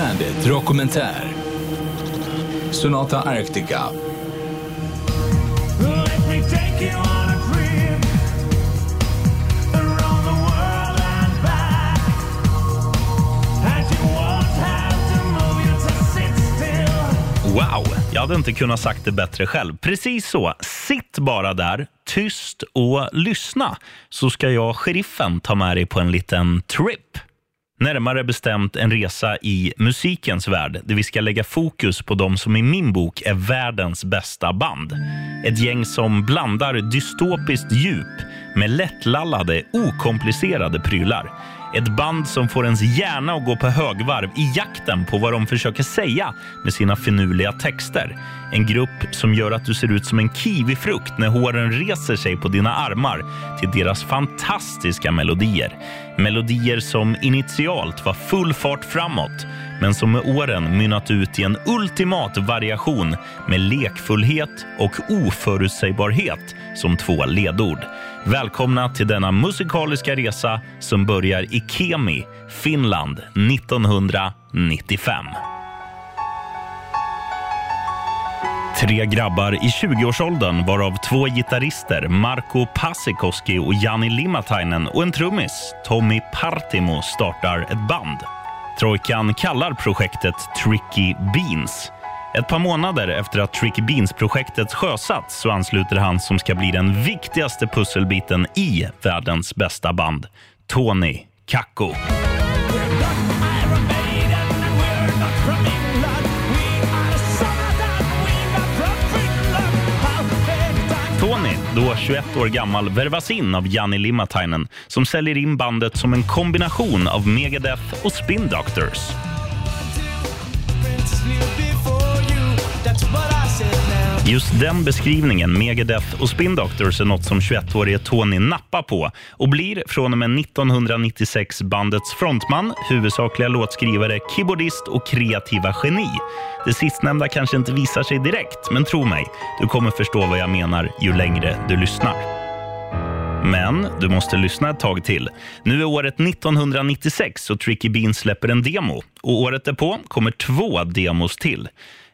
Bandit Dokumentär. Sonata Arctica. Wow, jag hade inte kunnat sagt det bättre själv. Precis så. Sitt bara där, tyst och lyssna så ska jag, sheriffen, ta med dig på en liten trip. Närmare bestämt en resa i musikens värld där vi ska lägga fokus på de som i min bok är världens bästa band. Ett gäng som blandar dystopiskt djup med lättlallade, okomplicerade prylar. Ett band som får ens hjärna att gå på högvarv i jakten på vad de försöker säga med sina finurliga texter. En grupp som gör att du ser ut som en kiwifrukt när håren reser sig på dina armar till deras fantastiska melodier. Melodier som initialt var full fart framåt men som med åren mynnat ut i en ultimat variation med lekfullhet och oförutsägbarhet som två ledord. Välkomna till denna musikaliska resa som börjar i Kemi, Finland 1995. Tre grabbar i 20-årsåldern varav två gitarrister, Marko Pasikoski och Jani Limatainen och en trummis, Tommy Partimo, startar ett band. Trojkan kallar projektet Tricky Beans. Ett par månader efter att Tricky Beans-projektet sjösatts så ansluter han som ska bli den viktigaste pusselbiten i världens bästa band, Tony Kakko. Tony, då 21 år gammal, värvas in av Janni Limatainen som säljer in bandet som en kombination av Megadeth och Spin Doctors. Just den beskrivningen, Megadeth och Spin Doctors, är något som 21-årige Tony nappar på och blir från och med 1996 bandets frontman, huvudsakliga låtskrivare, keyboardist och kreativa geni. Det sistnämnda kanske inte visar sig direkt, men tro mig, du kommer förstå vad jag menar ju längre du lyssnar. Men du måste lyssna ett tag till. Nu är året 1996 och Tricky Beans släpper en demo. Och året därpå kommer två demos till.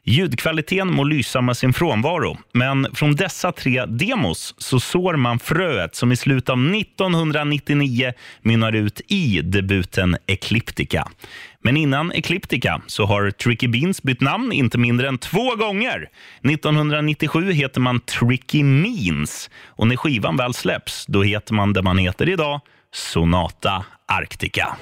Ljudkvaliteten må lysa med sin frånvaro, men från dessa tre demos så sår man fröet som i slutet av 1999 mynnar ut i debuten Ecliptica. Men innan Ecliptica så har Tricky Beans bytt namn inte mindre än två gånger. 1997 heter man Tricky Means och när skivan väl släpps då heter man det man heter idag, Sonata Arctica.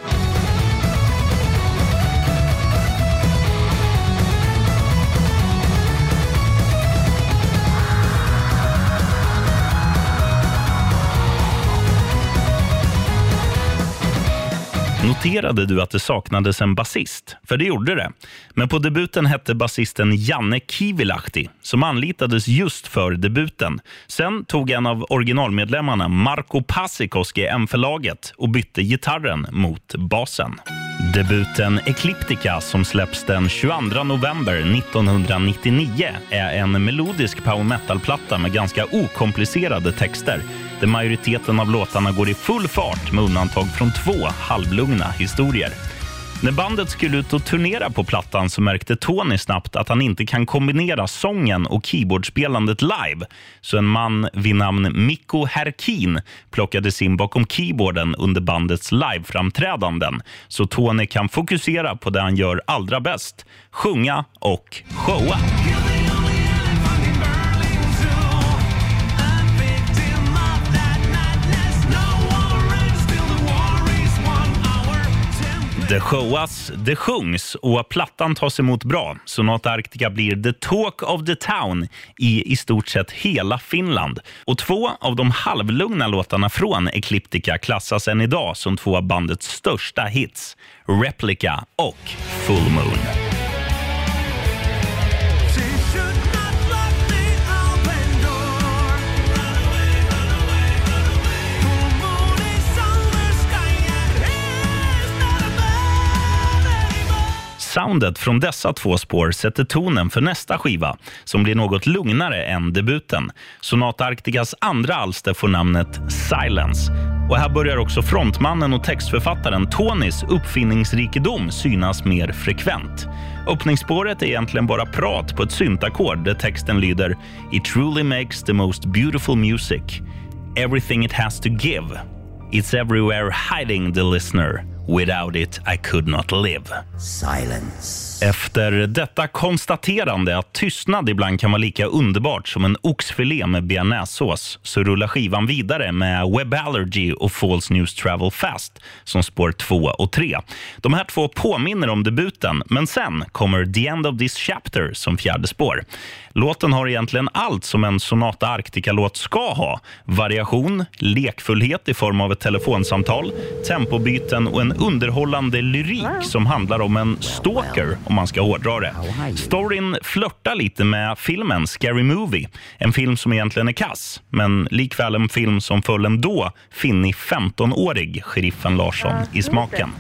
Noterade du att det saknades en basist? För det gjorde det. Men på debuten hette basisten Janne Kivilahti som anlitades just för debuten. Sen tog en av originalmedlemmarna, Marko Pasikoski, M förlaget och bytte gitarren mot basen. Debuten Ecliptica som släpps den 22 november 1999 är en melodisk power metal-platta med ganska okomplicerade texter där majoriteten av låtarna går i full fart med undantag från två halvlugna historier. När bandet skulle ut och turnera på plattan så märkte Tony snabbt att han inte kan kombinera sången och keyboardspelandet live. Så en man vid namn Mikko Herkin plockades in bakom keyboarden under bandets liveframträdanden så Tony kan fokusera på det han gör allra bäst, sjunga och showa. Det showas, det sjungs och plattan tas emot bra. Sonata Arctica blir the talk of the town i i stort sett hela Finland. Och två av de halvlugna låtarna från Ecliptica klassas än idag som två av bandets största hits. Replica och Full Moon. Soundet från dessa två spår sätter tonen för nästa skiva som blir något lugnare än debuten. Sonata Arcticas andra alster får namnet Silence Och här börjar också frontmannen och textförfattaren Tonys uppfinningsrikedom synas mer frekvent. Öppningsspåret är egentligen bara prat på ett syntackord där texten lyder “It truly makes the most beautiful music. Everything it has to give. It's everywhere hiding the listener. Without it I could not live.” Silence. Efter detta konstaterande att tystnad ibland kan vara lika underbart som en oxfilé med bearnaisesås så rullar skivan vidare med Web Allergy och False News Travel Fast som spår 2 och 3. De här två påminner om debuten, men sen kommer The End of This Chapter som fjärde spår. Låten har egentligen allt som en Sonata Arctica-låt ska ha. Variation, lekfullhet i form av ett telefonsamtal, tempobyten och en underhållande lyrik som handlar om en stalker, om man ska hårdra det. Storyn flörtar lite med filmen Scary Movie, en film som egentligen är kass, men likväl en film som föll en då finnig 15-årig sheriffen Larsson i smaken.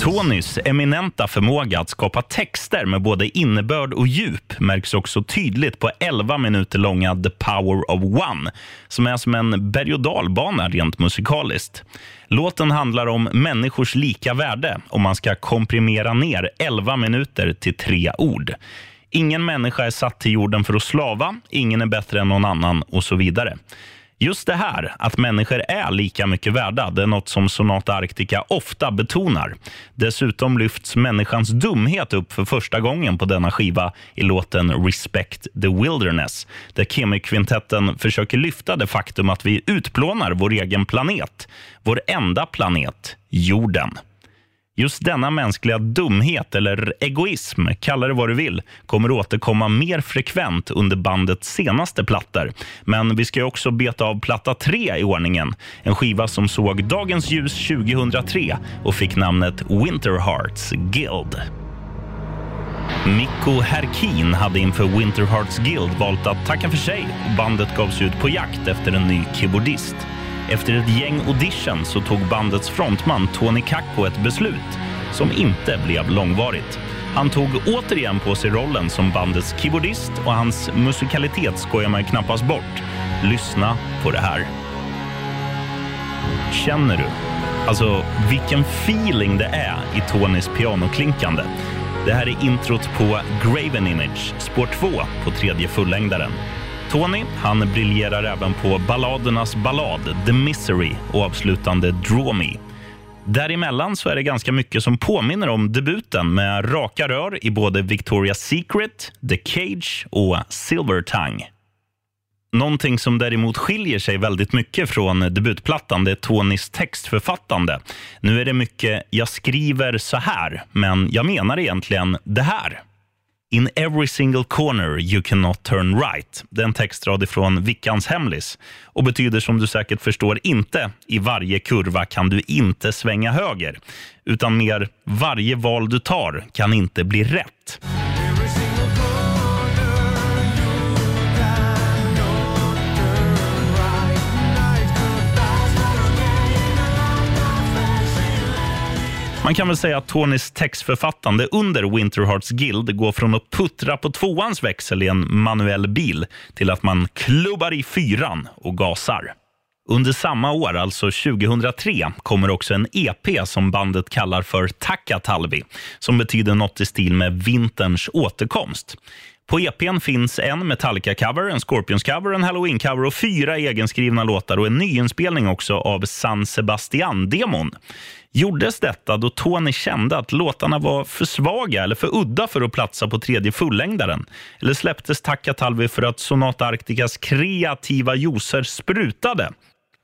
Tonys eminenta förmåga att skapa texter med både innebörd och djup märks också tydligt på 11 minuter långa The Power of One som är som en berg och dalbana rent musikaliskt. Låten handlar om människors lika värde om man ska komprimera ner 11 minuter till tre ord. Ingen människa är satt till jorden för att slava, ingen är bättre än någon annan och så vidare. Just det här, att människor är lika mycket värda, det är något som Sonata Arctica ofta betonar. Dessutom lyfts människans dumhet upp för första gången på denna skiva i låten Respect the Wilderness, där Kemi-kvintetten försöker lyfta det faktum att vi utplånar vår egen planet, vår enda planet, jorden. Just denna mänskliga dumhet, eller egoism, kalla det vad du vill, kommer återkomma mer frekvent under bandets senaste plattor. Men vi ska ju också beta av platta tre i ordningen. En skiva som såg dagens ljus 2003 och fick namnet Winter Hearts Guild. Mikko Herkin hade inför Winter Hearts Guild valt att tacka för sig och bandet gavs ut på jakt efter en ny keyboardist. Efter ett gäng audition så tog bandets frontman Tony Kakko ett beslut som inte blev långvarigt. Han tog återigen på sig rollen som bandets keyboardist och hans musikalitet skojar man ju knappast bort. Lyssna på det här. Känner du? Alltså, vilken feeling det är i Tonys pianoklinkande. Det här är introt på Graven Image, spår 2 på tredje fullängdaren. Tony han briljerar även på balladernas ballad The Misery och avslutande Draw Me. Däremellan så är det ganska mycket som påminner om debuten med raka rör i både Victoria's Secret, The Cage och Silver Tongue. Någonting som däremot skiljer sig väldigt mycket från debutplattan det är Tonys textförfattande. Nu är det mycket jag skriver så här, men jag menar egentligen det här. In every single corner you cannot turn right. Det är en textrad ifrån Vickans hemlis och betyder som du säkert förstår inte i varje kurva kan du inte svänga höger, utan mer varje val du tar kan inte bli rätt. Man kan väl säga att Tonys textförfattande under WinterHearts Guild går från att puttra på tvåans växel i en manuell bil till att man klubbar i fyran och gasar. Under samma år, alltså 2003, kommer också en EP som bandet kallar för Takatalvi, som betyder något i stil med vinterns återkomst. På EPn finns en Metallica-cover, en Scorpions-cover, en Halloween-cover och fyra egenskrivna låtar och en nyinspelning också av San Sebastian-demon. Gjordes detta då Tony kände att låtarna var för svaga eller för udda för att platsa på tredje fullängdaren? Eller släpptes Takatalvi för att Sonata Arcticas kreativa juicer sprutade?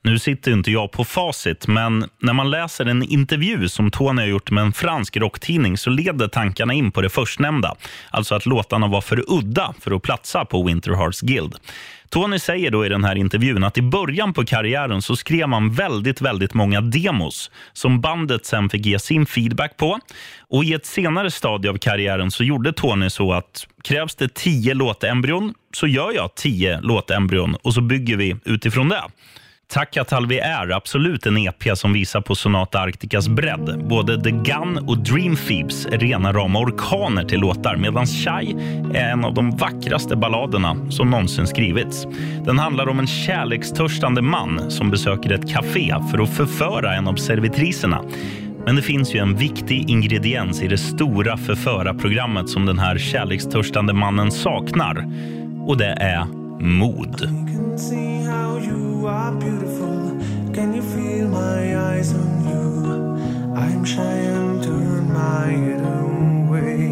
Nu sitter inte jag på facit, men när man läser en intervju som Tony har gjort med en fransk rocktidning så leder tankarna in på det förstnämnda. Alltså att låtarna var för udda för att platsa på Winter Hearts Guild. Tony säger då i den här intervjun att i början på karriären så skrev man väldigt, väldigt många demos som bandet sen fick ge sin feedback på. Och i ett senare stadie av karriären så gjorde Tony så att krävs det tio låtembryon så gör jag tio låtembryon och så bygger vi utifrån det. Takatalvi är absolut en EP som visar på Sonata Arcticas bredd. Både The Gun och Dream Thieves är rena rama orkaner till låtar medan Shy är en av de vackraste balladerna som någonsin skrivits. Den handlar om en kärlekstörstande man som besöker ett café för att förföra en av servitriserna. Men det finns ju en viktig ingrediens i det stora förförarprogrammet som den här kärlekstörstande mannen saknar. Och det är mod are beautiful. Can you feel my eyes on you? I'm shy and turn my head away.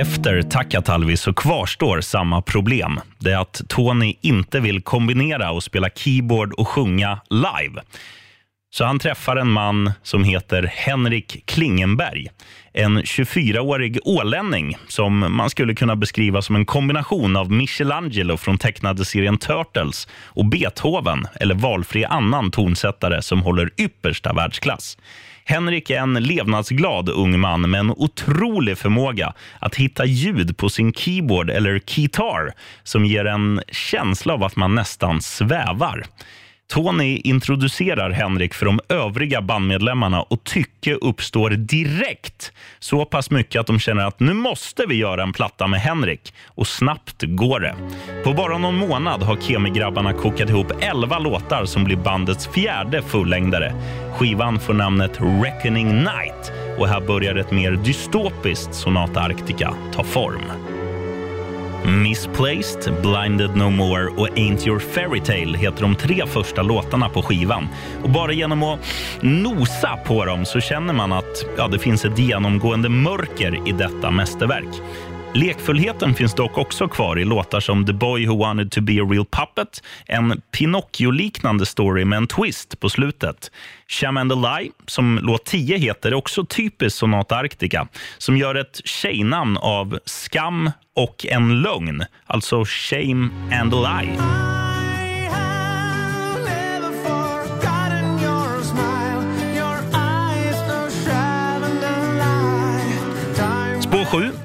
Efter Takatalvi så kvarstår samma problem. Det är att Tony inte vill kombinera och spela keyboard och sjunga live. Så han träffar en man som heter Henrik Klingenberg. En 24-årig ålänning som man skulle kunna beskriva som en kombination av Michelangelo från tecknade serien Turtles och Beethoven eller valfri annan tonsättare som håller yppersta världsklass. Henrik är en levnadsglad ung man med en otrolig förmåga att hitta ljud på sin keyboard eller kitar som ger en känsla av att man nästan svävar. Tony introducerar Henrik för de övriga bandmedlemmarna och tycke uppstår direkt. Så pass mycket att de känner att nu måste vi göra en platta med Henrik. Och snabbt går det. På bara någon månad har Kemigrabbarna kokat ihop 11 låtar som blir bandets fjärde fullängdare. Skivan får namnet Reckoning Night och här börjar ett mer dystopiskt Sonata Arctica ta form. Misplaced, Blinded No More och Ain't Your Fairy Tale heter de tre första låtarna på skivan. Och bara genom att nosa på dem så känner man att ja, det finns ett genomgående mörker i detta mästerverk. Lekfullheten finns dock också kvar i låtar som The Boy Who Wanted To Be A Real Puppet, en Pinocchio-liknande story med en twist på slutet. Sham and the Lie, som låt 10 heter, är också typiskt Sonata Arctica, som gör ett tjejnamn av skam och en lögn, alltså Shame and a Lie.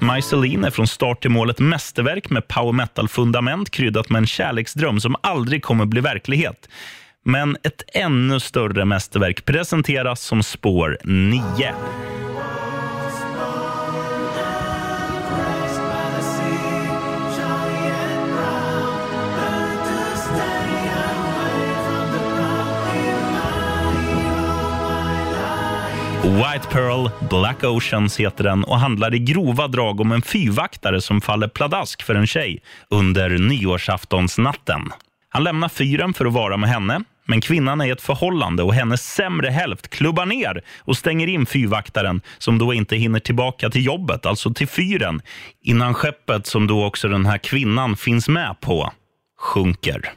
Spår 7, My Celine, är från start till mål ett mästerverk med power metal-fundament kryddat med en kärleksdröm som aldrig kommer bli verklighet. Men ett ännu större mästerverk presenteras som spår 9. White Pearl, Black Oceans heter den och handlar i grova drag om en fyrvaktare som faller pladask för en tjej under nyårsaftonsnatten. Han lämnar fyren för att vara med henne, men kvinnan är i ett förhållande och hennes sämre hälft klubbar ner och stänger in fyrvaktaren som då inte hinner tillbaka till jobbet, alltså till fyren, innan skeppet som då också den här kvinnan finns med på sjunker.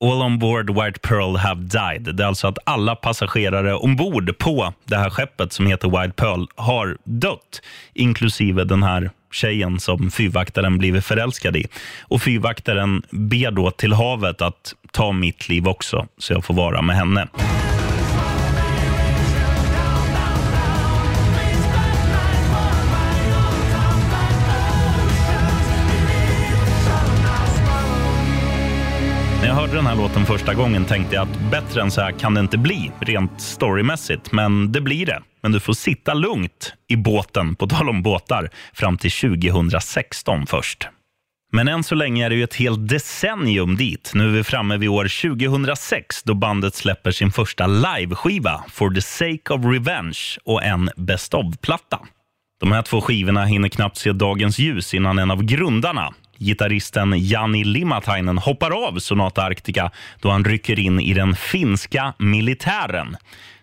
All on board White Pearl have died. Det är alltså att alla passagerare ombord på det här skeppet som heter White Pearl har dött, inklusive den här tjejen som fyrvaktaren blivit förälskad i. Och fyrvaktaren ber då till havet att ta mitt liv också, så jag får vara med henne. När jag hörde den här låten första gången tänkte jag att bättre än så här kan det inte bli, rent storymässigt. Men det blir det. Men du får sitta lugnt i båten, på tal om båtar, fram till 2016 först. Men än så länge är det ju ett helt decennium dit. Nu är vi framme vid år 2006 då bandet släpper sin första liveskiva, For the sake of revenge, och en Best of-platta. De här två skivorna hinner knappt se dagens ljus innan en av grundarna, gitarristen Jani Limatainen, hoppar av Sonata Arctica då han rycker in i den finska militären.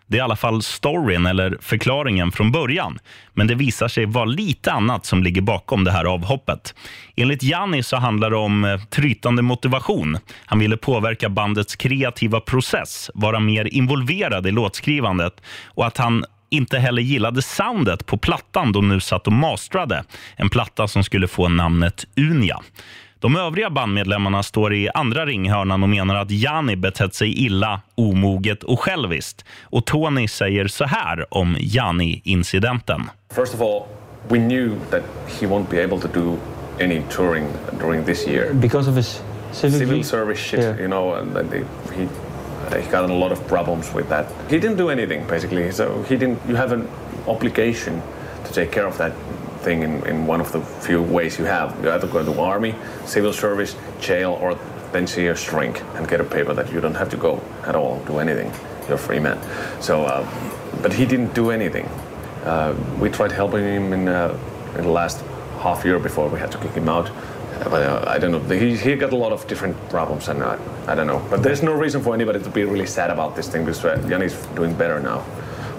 Det är i alla fall storyn eller förklaringen från början. Men det visar sig vara lite annat som ligger bakom det här avhoppet. Enligt Janni så handlar det om eh, trytande motivation. Han ville påverka bandets kreativa process, vara mer involverad i låtskrivandet och att han inte heller gillade soundet på plattan de nu satt och mastrade. En platta som skulle få namnet Unia. De övriga bandmedlemmarna står i andra ringhörnan och menar att Jani betett sig illa, omoget och själviskt. Och Tony säger så här om Jani-incidenten. First of all, we knew that he won't be able to do any touring during this year. Because of his civic, Civil service shit, Yeah. you know, and he he got in a lot of problems with that. He didn't do anything basically. So he didn't. You have an obligation to take care of that thing in, in one of the few ways you have. You either go to army, civil service, jail, or then see a shrink and get a paper that you don't have to go at all, do anything. You're a free man. So, uh, but he didn't do anything. Uh, we tried helping him in, uh, in the last half year before we had to kick him out. But uh, I don't know. He, he got a lot of different problems, and I, I don't know. But there's no reason for anybody to be really sad about this thing because uh, Yanni's doing better now.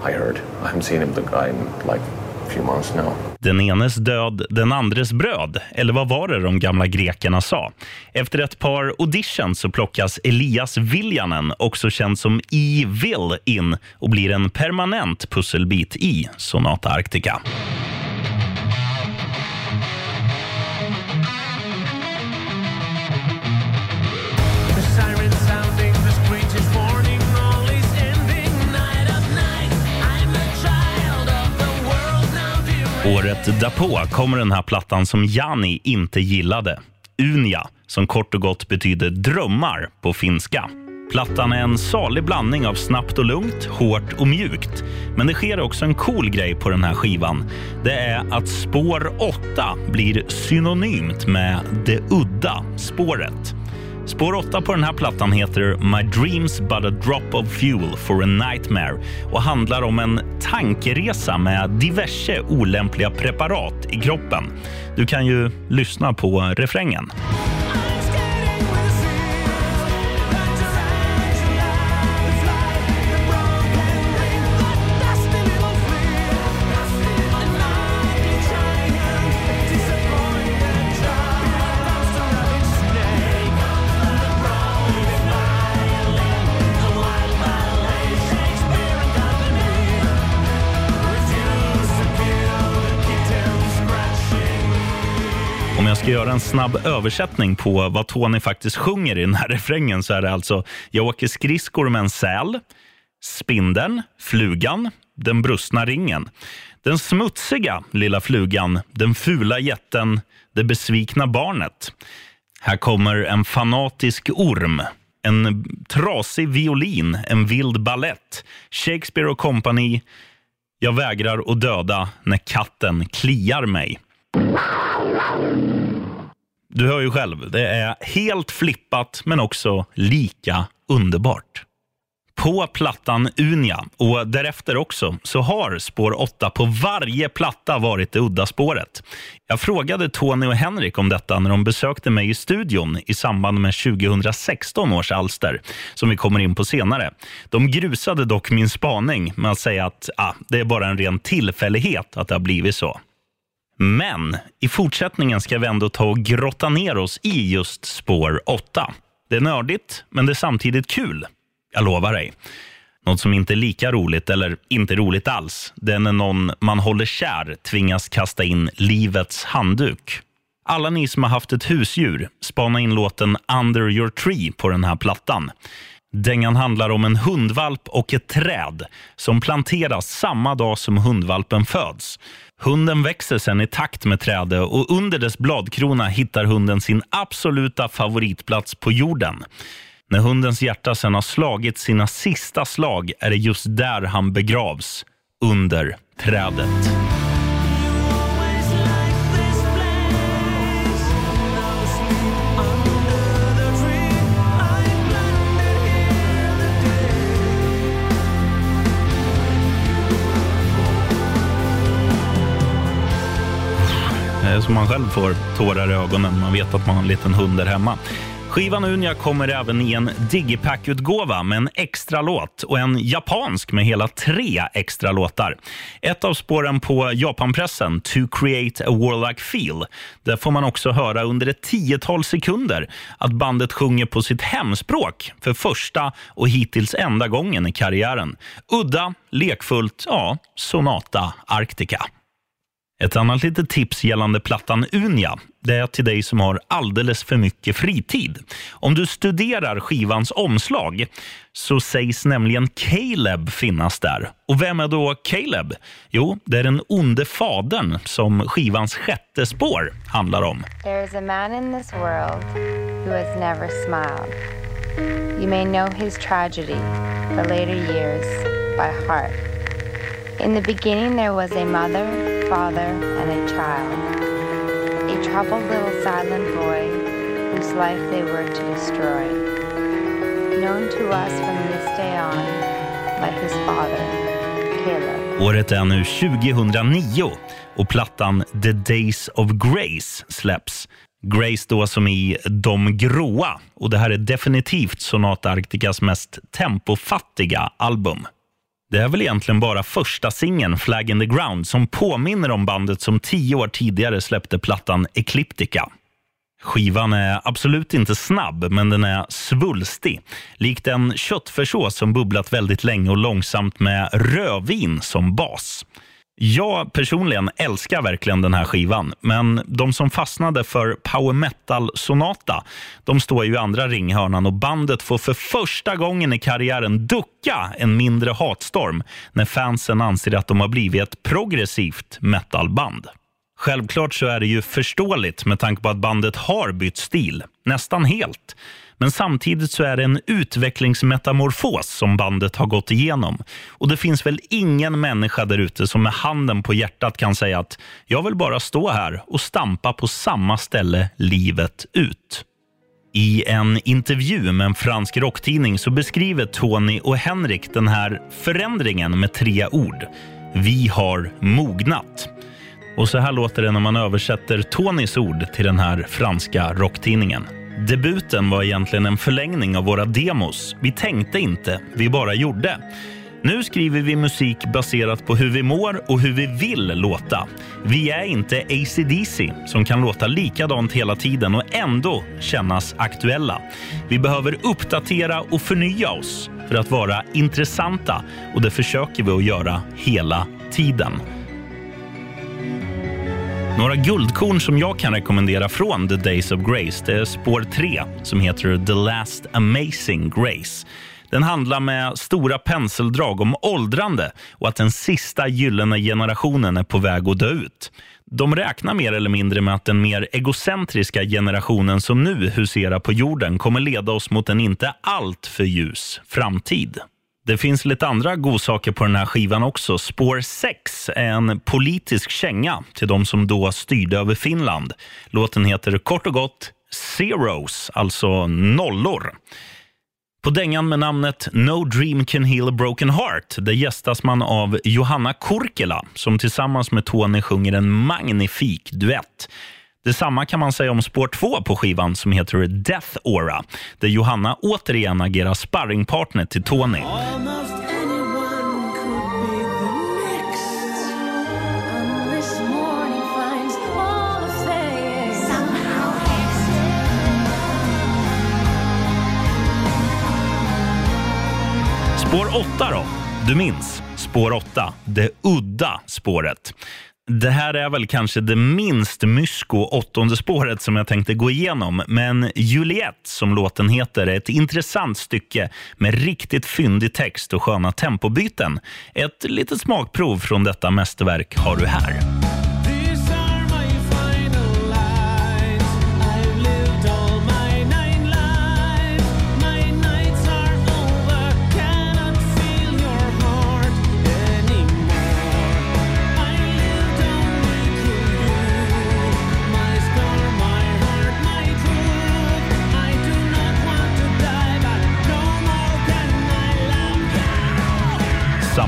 I heard. I haven't seen him, the guy, in like a few months now. Den enes död, den andres bröd. Eller vad var det de gamla grekerna sa? Efter ett par auditions så plockas Elias Viljanen, också känd som E-Will, in och blir en permanent pusselbit i Sonata Arctica. Året därpå kommer den här plattan som Jani inte gillade. Unia, som kort och gott betyder drömmar på finska. Plattan är en salig blandning av snabbt och lugnt, hårt och mjukt. Men det sker också en cool grej på den här skivan. Det är att spår 8 blir synonymt med det udda spåret. Spår 8 på den här plattan heter My Dreams But A Drop of Fuel for a Nightmare och handlar om en tankeresa med diverse olämpliga preparat i kroppen. Du kan ju lyssna på refrängen. Ska göra en snabb översättning på vad Tony faktiskt sjunger i den här refrängen så är det alltså Jag åker skridskor med en säl, spindeln, flugan, den brustna ringen. Den smutsiga lilla flugan, den fula jätten, det besvikna barnet. Här kommer en fanatisk orm, en trasig violin, en vild ballett, Shakespeare och kompani. Jag vägrar att döda när katten kliar mig. Du hör ju själv, det är helt flippat men också lika underbart. På plattan Unia och därefter också så har spår 8 på varje platta varit det udda spåret. Jag frågade Tony och Henrik om detta när de besökte mig i studion i samband med 2016 års alster som vi kommer in på senare. De grusade dock min spaning med att säga att ah, det är bara en ren tillfällighet att det har blivit så. Men i fortsättningen ska vi ändå ta och grotta ner oss i just spår 8. Det är nördigt, men det är samtidigt kul. Jag lovar dig. Något som inte är lika roligt, eller inte roligt alls, det är när någon man håller kär tvingas kasta in livets handduk. Alla ni som har haft ett husdjur, spana in låten Under your tree på den här plattan. Dängan handlar om en hundvalp och ett träd som planteras samma dag som hundvalpen föds. Hunden växer sen i takt med trädet och under dess bladkrona hittar hunden sin absoluta favoritplats på jorden. När hundens hjärta sen har slagit sina sista slag är det just där han begravs, under trädet. Eh, så man själv får tårar i ögonen. Man vet att man har en liten hund där hemma. Skivan Unia kommer även i en digipack-utgåva med en extra låt och en japansk med hela tre extra låtar. Ett av spåren på Japanpressen, To create a warlike feel, där får man också höra under ett tiotal sekunder att bandet sjunger på sitt hemspråk för första och hittills enda gången i karriären. Udda, lekfullt, ja, Sonata Arctica. Ett annat litet tips gällande plattan Unia det är till dig som har alldeles för mycket fritid. Om du studerar skivans omslag så sägs nämligen Caleb finnas där. Och vem är då Caleb? Jo, det är den onde fadern som skivans sjätte spår handlar om. There is a man in this world who has never smiled. You may know his tragedy, the later years, by heart. In the beginning, there was a mother, father, and a child. A troubled little silent boy whose life they were to destroy. Known to us from this day on by his father, Caleb. Året är nu 2009 och plattan The Days of Grace släpps. Grace då som i De gråa. Och det här är definitivt Sonata Arcticas mest tempofattiga album. Det är väl egentligen bara första singeln, Flag in the Ground, som påminner om bandet som tio år tidigare släppte plattan Ecliptica. Skivan är absolut inte snabb, men den är svulstig. Likt en köttfärssås som bubblat väldigt länge och långsamt med rödvin som bas. Jag personligen älskar verkligen den här skivan, men de som fastnade för power metal-sonata, de står ju i andra ringhörnan och bandet får för första gången i karriären ducka en mindre hatstorm när fansen anser att de har blivit ett progressivt metalband. Självklart så är det ju förståeligt med tanke på att bandet har bytt stil, nästan helt. Men samtidigt så är det en utvecklingsmetamorfos som bandet har gått igenom. Och det finns väl ingen människa där ute som med handen på hjärtat kan säga att jag vill bara stå här och stampa på samma ställe livet ut. I en intervju med en fransk rocktidning så beskriver Tony och Henrik den här förändringen med tre ord. Vi har mognat. Och så här låter det när man översätter Tonys ord till den här franska rocktidningen. Debuten var egentligen en förlängning av våra demos. Vi tänkte inte, vi bara gjorde. Nu skriver vi musik baserat på hur vi mår och hur vi vill låta. Vi är inte AC/DC som kan låta likadant hela tiden och ändå kännas aktuella. Vi behöver uppdatera och förnya oss för att vara intressanta och det försöker vi att göra hela tiden. Några guldkorn som jag kan rekommendera från The Days of Grace det är spår 3 som heter The Last Amazing Grace. Den handlar med stora penseldrag om åldrande och att den sista gyllene generationen är på väg att dö ut. De räknar mer eller mindre med att den mer egocentriska generationen som nu huserar på jorden kommer leda oss mot en inte allt för ljus framtid. Det finns lite andra godsaker på den här skivan också. Spår 6 är en politisk känga till de som då styrde över Finland. Låten heter kort och gott Zeros, alltså nollor. På dängan med namnet No Dream Can Heal a Broken Heart där gästas man av Johanna Kurkela som tillsammans med Tony sjunger en magnifik duett. Detsamma kan man säga om spår 2 på skivan som heter Death Aura där Johanna återigen agerar sparringpartner till Tony. Spår 8 då? Du minns? Spår 8, det udda spåret. Det här är väl kanske det minst mysko åttonde spåret som jag tänkte gå igenom. Men Juliette, som låten heter, är ett intressant stycke med riktigt fyndig text och sköna tempobyten. Ett litet smakprov från detta mästerverk har du här.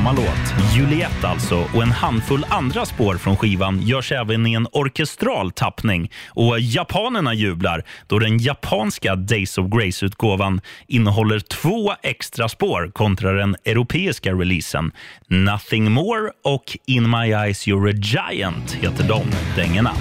Samma låt, Juliette alltså, och en handfull andra spår från skivan görs även i en orkestral tappning. Och japanerna jublar då den japanska Days of Grace-utgåvan innehåller två extra spår kontra den europeiska releasen. Nothing More och In My Eyes You're a Giant heter de dängorna.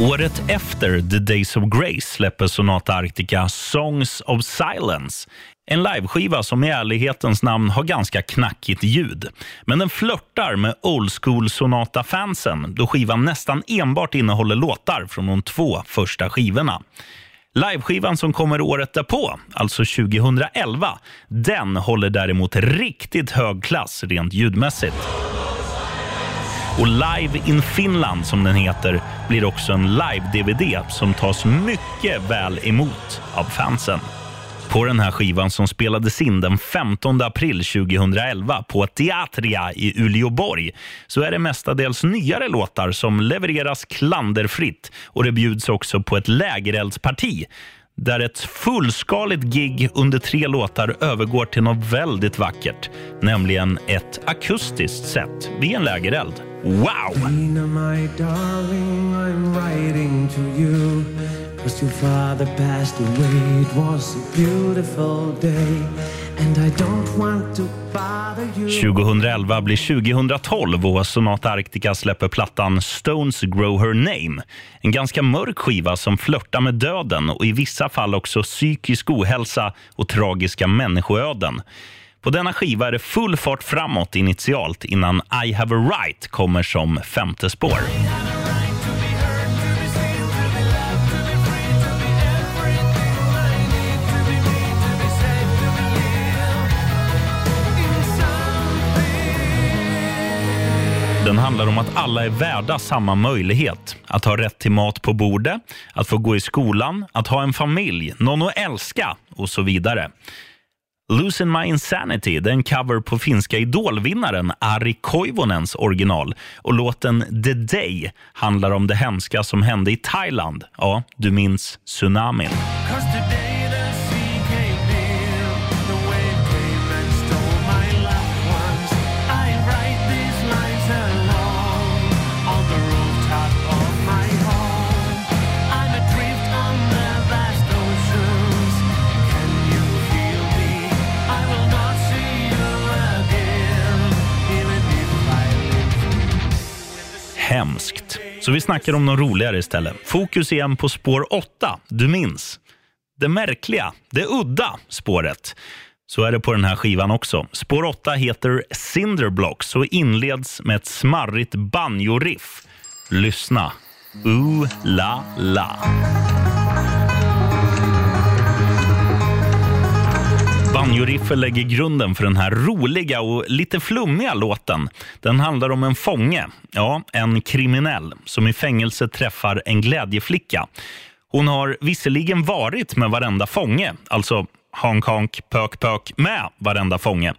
Året efter The Days of Grace släpper Sonata Arctica Songs of Silence. En liveskiva som i ärlighetens namn har ganska knackigt ljud. Men den flörtar med old school Sonata-fansen då skivan nästan enbart innehåller låtar från de två första skivorna. Liveskivan som kommer året därpå, alltså 2011, den håller däremot riktigt hög klass rent ljudmässigt. Och Live in Finland, som den heter, blir också en live-DVD som tas mycket väl emot av fansen. På den här skivan som spelades in den 15 april 2011 på Teatria i Uleåborg så är det mestadels nyare låtar som levereras klanderfritt och det bjuds också på ett lägereldsparti där ett fullskaligt gig under tre låtar övergår till något väldigt vackert, nämligen ett akustiskt set vid en lägereld. Wow! Nina, my darling, I'm writing to you. Cause your father passed away. It was a beautiful day. And I don't want to bother you. 2011 blir 2012 och Sonata Arctica släpper plattan Stones Grow Her Name. En ganska mörk skiva som flörtar med döden och i vissa fall också psykisk ohälsa och tragiska människoöden. På denna skiva är det full fart framåt initialt innan I have a right kommer som femte spår. Den handlar om att alla är värda samma möjlighet. Att ha rätt till mat på bordet, att få gå i skolan, att ha en familj, någon att älska och så vidare. Losing My Insanity det är en cover på finska idolvinnaren Ari Koivunens original. Och låten The Day handlar om det hemska som hände i Thailand. Ja, du minns tsunamin. Hemskt. Så vi snackar om något roligare istället. Fokus igen på spår 8. Du minns. Det märkliga, det udda spåret. Så är det på den här skivan också. Spår 8 heter Cinderblocks och inleds med ett smarrigt banjo-riff. Lyssna. Ooh la la. Banjo-riffet lägger grunden för den här roliga och lite flummiga låten. Den handlar om en fånge, ja, en kriminell, som i fängelse träffar en glädjeflicka. Hon har visserligen varit med varenda fånge, alltså honk honk, pök pök med varenda fånge.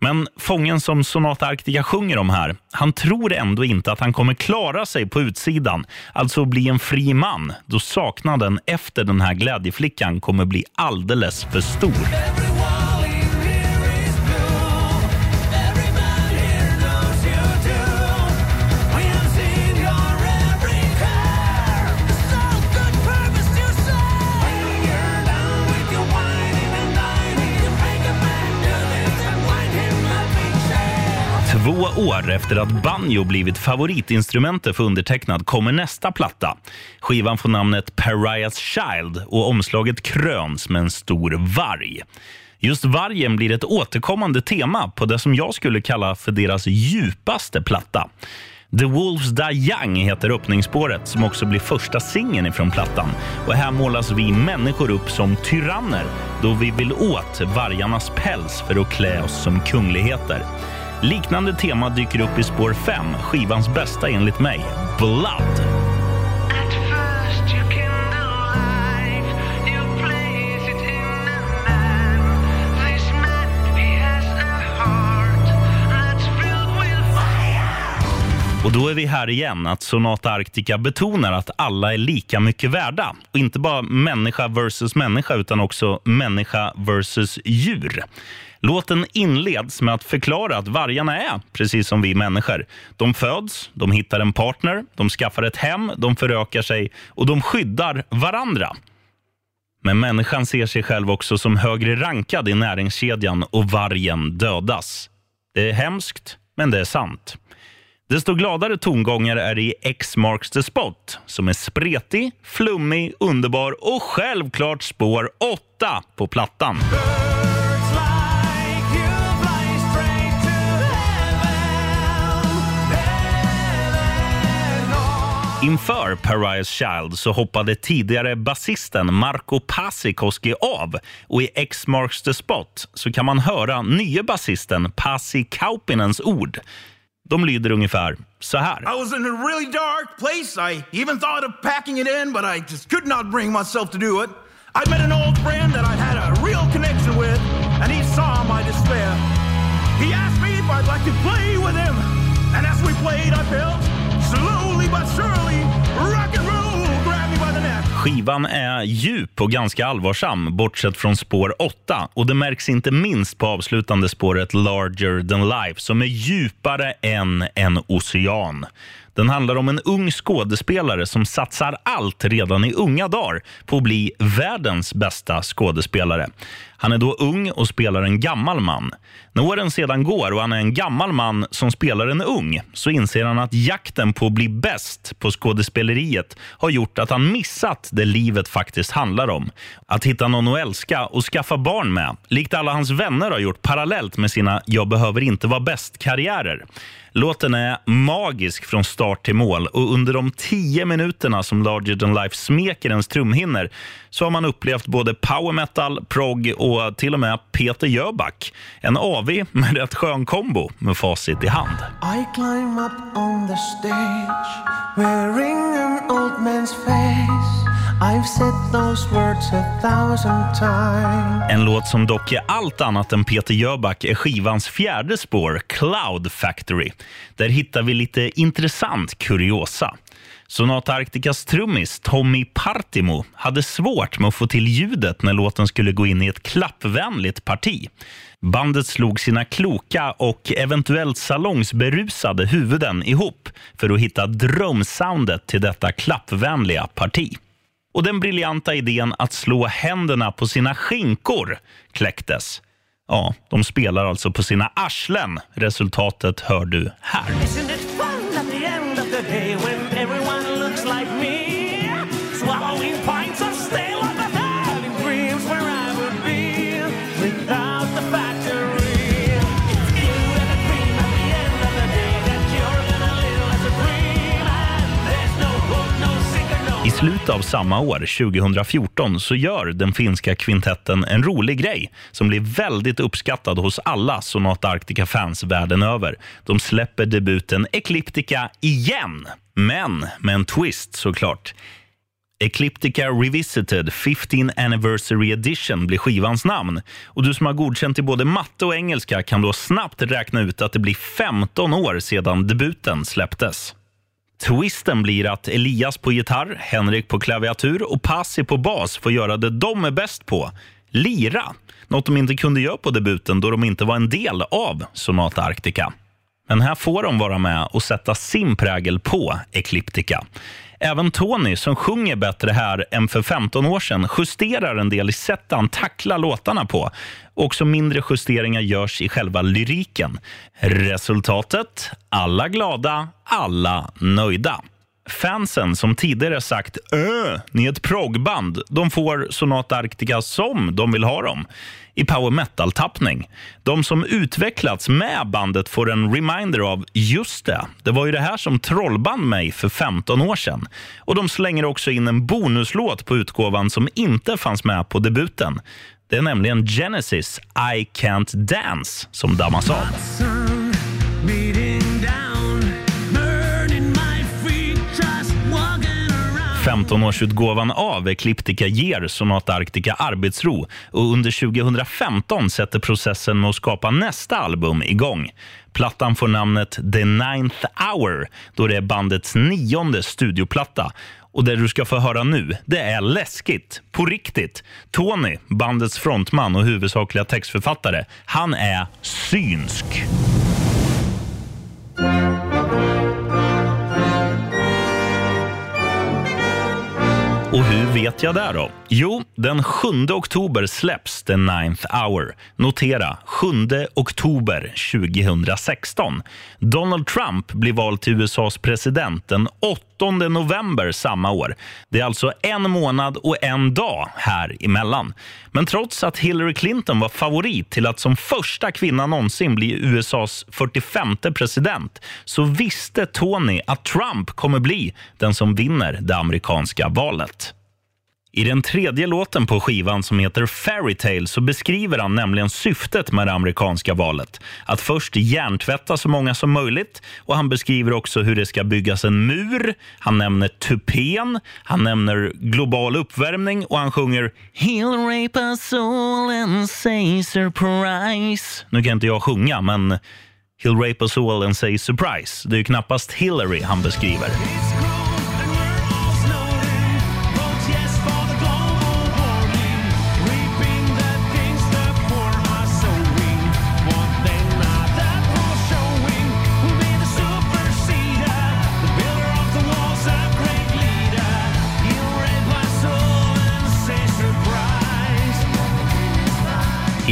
Men fången som Sonata Arctica sjunger om här, han tror ändå inte att han kommer klara sig på utsidan, alltså bli en fri man, då saknaden efter den här glädjeflickan kommer bli alldeles för stor. Två år efter att banjo blivit favoritinstrumentet för undertecknad kommer nästa platta. Skivan får namnet Pariah's Child och omslaget kröns med en stor varg. Just vargen blir ett återkommande tema på det som jag skulle kalla för deras djupaste platta. The Wolves Die Young heter öppningsspåret som också blir första singeln ifrån plattan. Och här målas vi människor upp som tyranner då vi vill åt vargarnas päls för att klä oss som kungligheter. Liknande tema dyker upp i spår 5, skivans bästa enligt mig, Blood. Och då är vi här igen, att Sonata Arctica betonar att alla är lika mycket värda. Och inte bara människa versus människa, utan också människa versus djur. Låten inleds med att förklara att vargarna är precis som vi människor. De föds, de hittar en partner, de skaffar ett hem, de förökar sig och de skyddar varandra. Men människan ser sig själv också som högre rankad i näringskedjan och vargen dödas. Det är hemskt, men det är sant. Desto gladare tongångar är det i X marks the spot som är spretig, flummig, underbar och självklart spår 8 på plattan. On. Inför Pariah's Child så hoppade tidigare basisten Marco Pasikoski av och i X marks the spot så kan man höra nye basisten Pasi Kaupinens ord. De lyder ungefär så här. I was in a really dark place. I even thought of packing it in, but I just could not bring myself to do it. I met an old friend that I had a real connection with, and he saw my despair. He asked me if I'd like to play with him, and as we played, I felt slowly but surely Skivan är djup och ganska allvarsam, bortsett från spår 8. Och det märks inte minst på avslutande spåret Larger than life, som är djupare än en ocean. Den handlar om en ung skådespelare som satsar allt redan i unga dagar på att bli världens bästa skådespelare. Han är då ung och spelar en gammal man. När åren sedan går och han är en gammal man som spelar en ung så inser han att jakten på att bli bäst på skådespeleriet har gjort att han missat det livet faktiskt handlar om. Att hitta någon att älska och skaffa barn med, likt alla hans vänner har gjort parallellt med sina “jag behöver inte vara bäst”-karriärer. Låten är magisk från start till mål och under de tio minuterna som Larger than life smeker ens trumhinnor så har man upplevt både power metal, prog och till och med Peter Jöback. En AV med rätt skön kombo med facit i hand. I climb up on the stage, wearing an old man's face. I've said those words a thousand times. En låt som dock är allt annat än Peter Jöback är skivans fjärde spår, Cloud Factory. Där hittar vi lite intressant kuriosa. Sonata Arcticas trummis Tommy Partimo hade svårt med att få till ljudet när låten skulle gå in i ett klappvänligt parti. Bandet slog sina kloka och eventuellt salongsberusade huvuden ihop för att hitta drömsoundet till detta klappvänliga parti. Och den briljanta idén att slå händerna på sina skinkor kläcktes. Ja, de spelar alltså på sina arslen. Resultatet hör du här. Slutet av samma år, 2014, så gör den finska kvintetten en rolig grej som blir väldigt uppskattad hos alla Sonata Arctica-fans världen över. De släpper debuten Ecliptica igen, men med en twist såklart. Ecliptica Revisited 15 Anniversary Edition blir skivans namn. Och Du som har godkänt i både matte och engelska kan då snabbt räkna ut att det blir 15 år sedan debuten släpptes. Twisten blir att Elias på gitarr, Henrik på klaviatur och Pasi på bas får göra det de är bäst på, lira. Något de inte kunde göra på debuten då de inte var en del av Sonata Arctica. Men här får de vara med och sätta sin prägel på Ecliptica. Även Tony, som sjunger bättre här än för 15 år sedan, justerar en del i sättet han tacklar låtarna på. Också mindre justeringar görs i själva lyriken. Resultatet? Alla glada, alla nöjda. Fansen som tidigare sagt “Öh, ni är ett proggband, de får Sonata Arctica som de vill ha dem i power metal-tappning. De som utvecklats med bandet får en reminder av just det, det var ju det här som trollband mig för 15 år sedan. Och de slänger också in en bonuslåt på utgåvan som inte fanns med på debuten. Det är nämligen Genesis I Can't Dance som dammas av. 15-årsutgåvan av Ecliptica ger Sonata Arctica arbetsro och under 2015 sätter processen med att skapa nästa album igång. Plattan får namnet The Ninth Hour då det är bandets nionde studioplatta. Och det du ska få höra nu, det är läskigt. På riktigt. Tony, bandets frontman och huvudsakliga textförfattare, han är synsk. Vet jag det då? Jo, den 7 oktober släpps The Ninth Hour. Notera, 7 oktober 2016. Donald Trump blir vald till USAs president den 8 november samma år. Det är alltså en månad och en dag här emellan. Men trots att Hillary Clinton var favorit till att som första kvinna någonsin bli USAs 45 president så visste Tony att Trump kommer bli den som vinner det amerikanska valet. I den tredje låten på skivan som heter Fairytale så beskriver han nämligen syftet med det amerikanska valet. Att först hjärntvätta så många som möjligt och han beskriver också hur det ska byggas en mur. Han nämner tupén, han nämner global uppvärmning och han sjunger He'll rape us all and say surprise. Nu kan inte jag sjunga, men He'll rape us all and say surprise. Det är ju knappast Hillary han beskriver.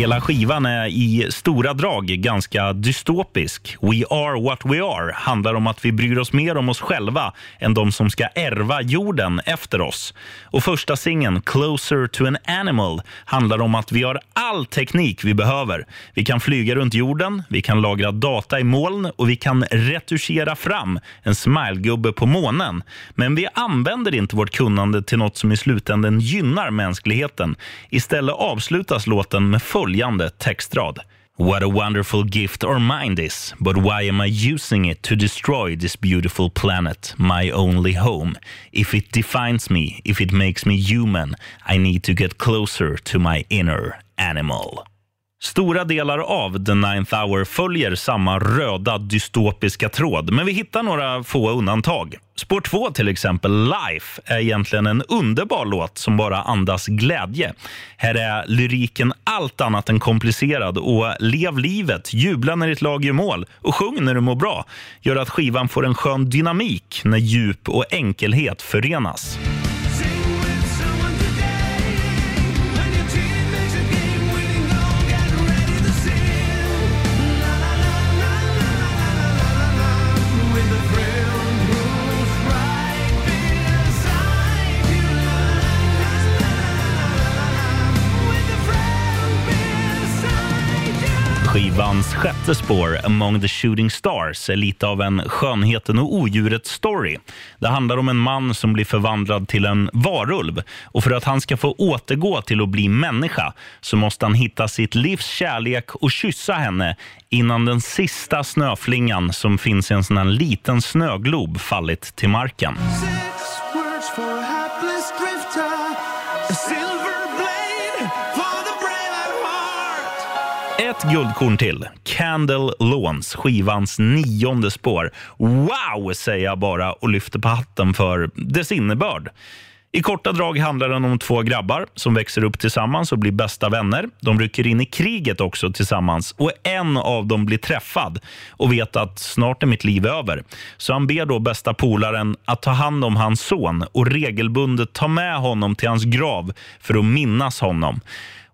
Hela skivan är i stora drag ganska dystopisk. We are what we are handlar om att vi bryr oss mer om oss själva än de som ska ärva jorden efter oss. Och första singeln, Closer to an animal, handlar om att vi har all teknik vi behöver. Vi kan flyga runt jorden, vi kan lagra data i moln och vi kan retuschera fram en smilegubbe på månen. Men vi använder inte vårt kunnande till något som i slutändan gynnar mänskligheten. Istället avslutas låten med följande textrad. What a wonderful gift our mind is, but why am I using it to destroy this beautiful planet, my only home? If it defines me, if it makes me human, I need to get closer to my inner animal. Stora delar av The Ninth Hour följer samma röda dystopiska tråd, men vi hittar några få undantag. Spår 2 till exempel, Life, är egentligen en underbar låt som bara andas glädje. Här är lyriken allt annat än komplicerad och lev livet, jubla när ditt lag gör mål och sjung när du mår bra gör att skivan får en skön dynamik när djup och enkelhet förenas. Skivans sjätte spår, Among the shooting stars, är lite av en skönheten och odjuret story. Det handlar om en man som blir förvandlad till en varulv och för att han ska få återgå till att bli människa så måste han hitta sitt livs kärlek och kyssa henne innan den sista snöflingan som finns i en sån här liten snöglob fallit till marken. Ett guldkorn till. Candle Lawns, skivans nionde spår. Wow, säger jag bara och lyfter på hatten för dess innebörd. I korta drag handlar den om två grabbar som växer upp tillsammans och blir bästa vänner. De rycker in i kriget också tillsammans och en av dem blir träffad och vet att snart är mitt liv över. Så han ber då bästa polaren att ta hand om hans son och regelbundet ta med honom till hans grav för att minnas honom.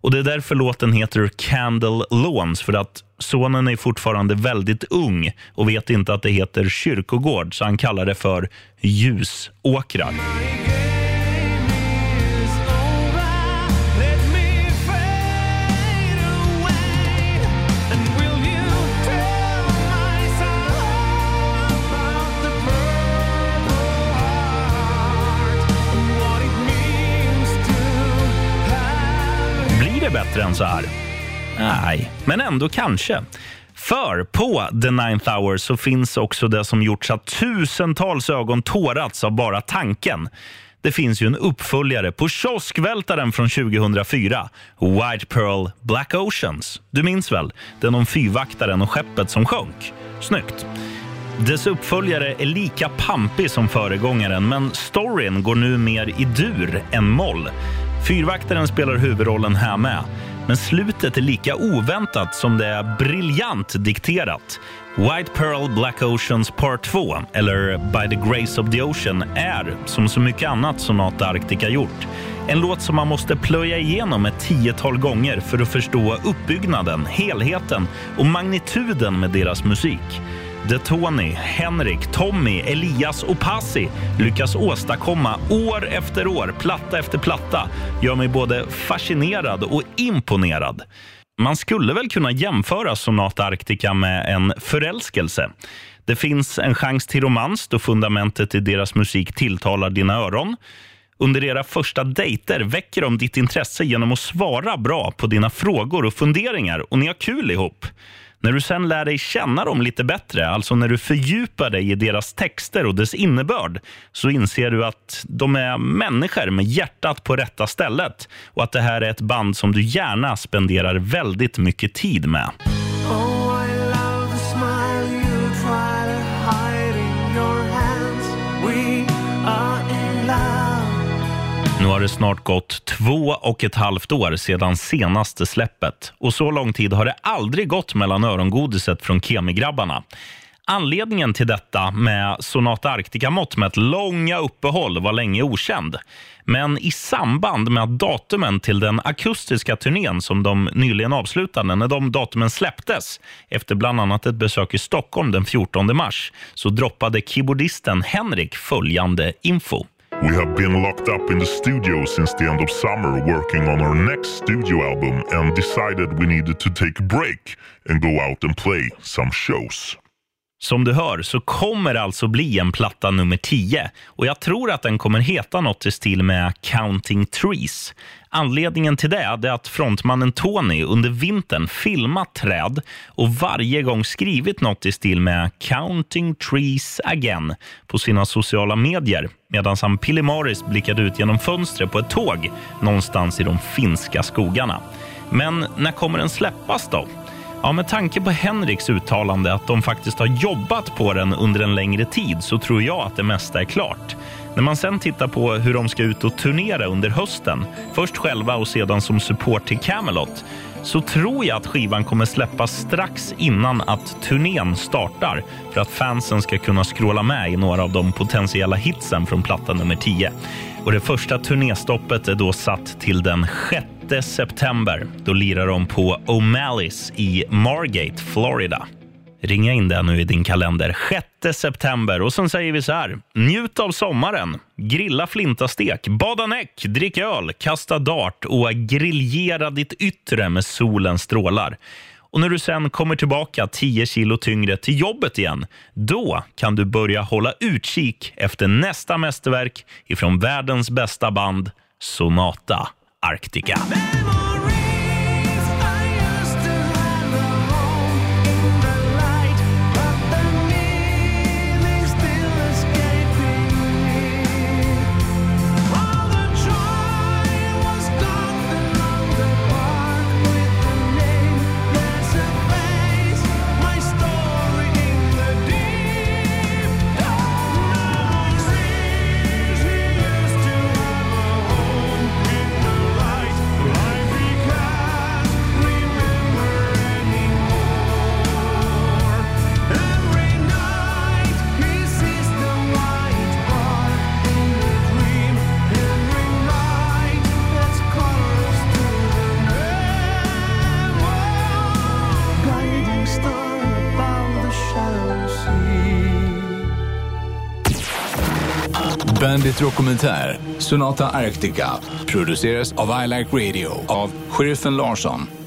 Och Det är därför låten heter Candle Lawns, för att sonen är fortfarande väldigt ung och vet inte att det heter kyrkogård, så han kallar det för ljusåkrar. Det bättre än så här? Nej, men ändå kanske. För på The Ninth Hour så finns också det som gjort så att tusentals ögon tårats av bara tanken. Det finns ju en uppföljare på kioskvältaren från 2004, White Pearl Black Oceans. Du minns väl? Den om fyrvaktaren och skeppet som sjönk. Snyggt. Dess uppföljare är lika pampig som föregångaren men storyn går nu mer i dur än moll. Fyrvaktaren spelar huvudrollen här med, men slutet är lika oväntat som det är briljant dikterat. White Pearl Black Oceans Part 2, eller By the Grace of the Ocean, är, som så mycket annat Sonata Arctica gjort, en låt som man måste plöja igenom ett tiotal gånger för att förstå uppbyggnaden, helheten och magnituden med deras musik. Det Tony, Henrik, Tommy, Elias och Passi lyckas åstadkomma år efter år, platta efter platta, gör mig både fascinerad och imponerad. Man skulle väl kunna jämföra Sonata Arctica med en förälskelse. Det finns en chans till romans då fundamentet i deras musik tilltalar dina öron. Under era första dejter väcker de ditt intresse genom att svara bra på dina frågor och funderingar och ni har kul ihop. När du sen lär dig känna dem lite bättre, alltså när du fördjupar dig i deras texter och dess innebörd, så inser du att de är människor med hjärtat på rätta stället och att det här är ett band som du gärna spenderar väldigt mycket tid med. Nu har det snart gått två och ett halvt år sedan senaste släppet och så lång tid har det aldrig gått mellan örongodiset från Kemigrabbarna. Anledningen till detta med Sonata Arctica-mått med ett långa uppehåll var länge okänd. Men i samband med att datumen till den akustiska turnén som de nyligen avslutade, när de datumen släpptes efter bland annat ett besök i Stockholm den 14 mars, så droppade keyboardisten Henrik följande info. We have been locked up in the studio since the end of summer working on our next studio album and decided we needed to take a break and go out and play some shows. Som du hör så kommer det alltså bli en platta nummer 10 och jag tror att den kommer heta något i stil med Counting Trees. Anledningen till det är att frontmannen Tony under vintern filmat träd och varje gång skrivit något i stil med Counting Trees Again på sina sociala medier medan han pillemariskt blickade ut genom fönstret på ett tåg någonstans i de finska skogarna. Men när kommer den släppas då? Ja, med tanke på Henriks uttalande att de faktiskt har jobbat på den under en längre tid så tror jag att det mesta är klart. När man sen tittar på hur de ska ut och turnera under hösten, först själva och sedan som support till Camelot, så tror jag att skivan kommer släppas strax innan att turnén startar för att fansen ska kunna skråla med i några av de potentiella hitsen från platta nummer 10. Och det första turnéstoppet är då satt till den 6 september. Då lirar de på O'Malley's i Margate, Florida. Ringa in det nu i din kalender. 6 september. Och sen säger vi så här. Njut av sommaren. Grilla flintastek, bada näck, drick öl, kasta dart och griljera ditt yttre med solens strålar. Och när du sen kommer tillbaka 10 kilo tyngre till jobbet igen, då kan du börja hålla utkik efter nästa mästerverk ifrån världens bästa band, Sonata Arctica. Bandit Dokumentär, Sonata Arctica, produceras av I Like Radio av Sheriffen Larsson.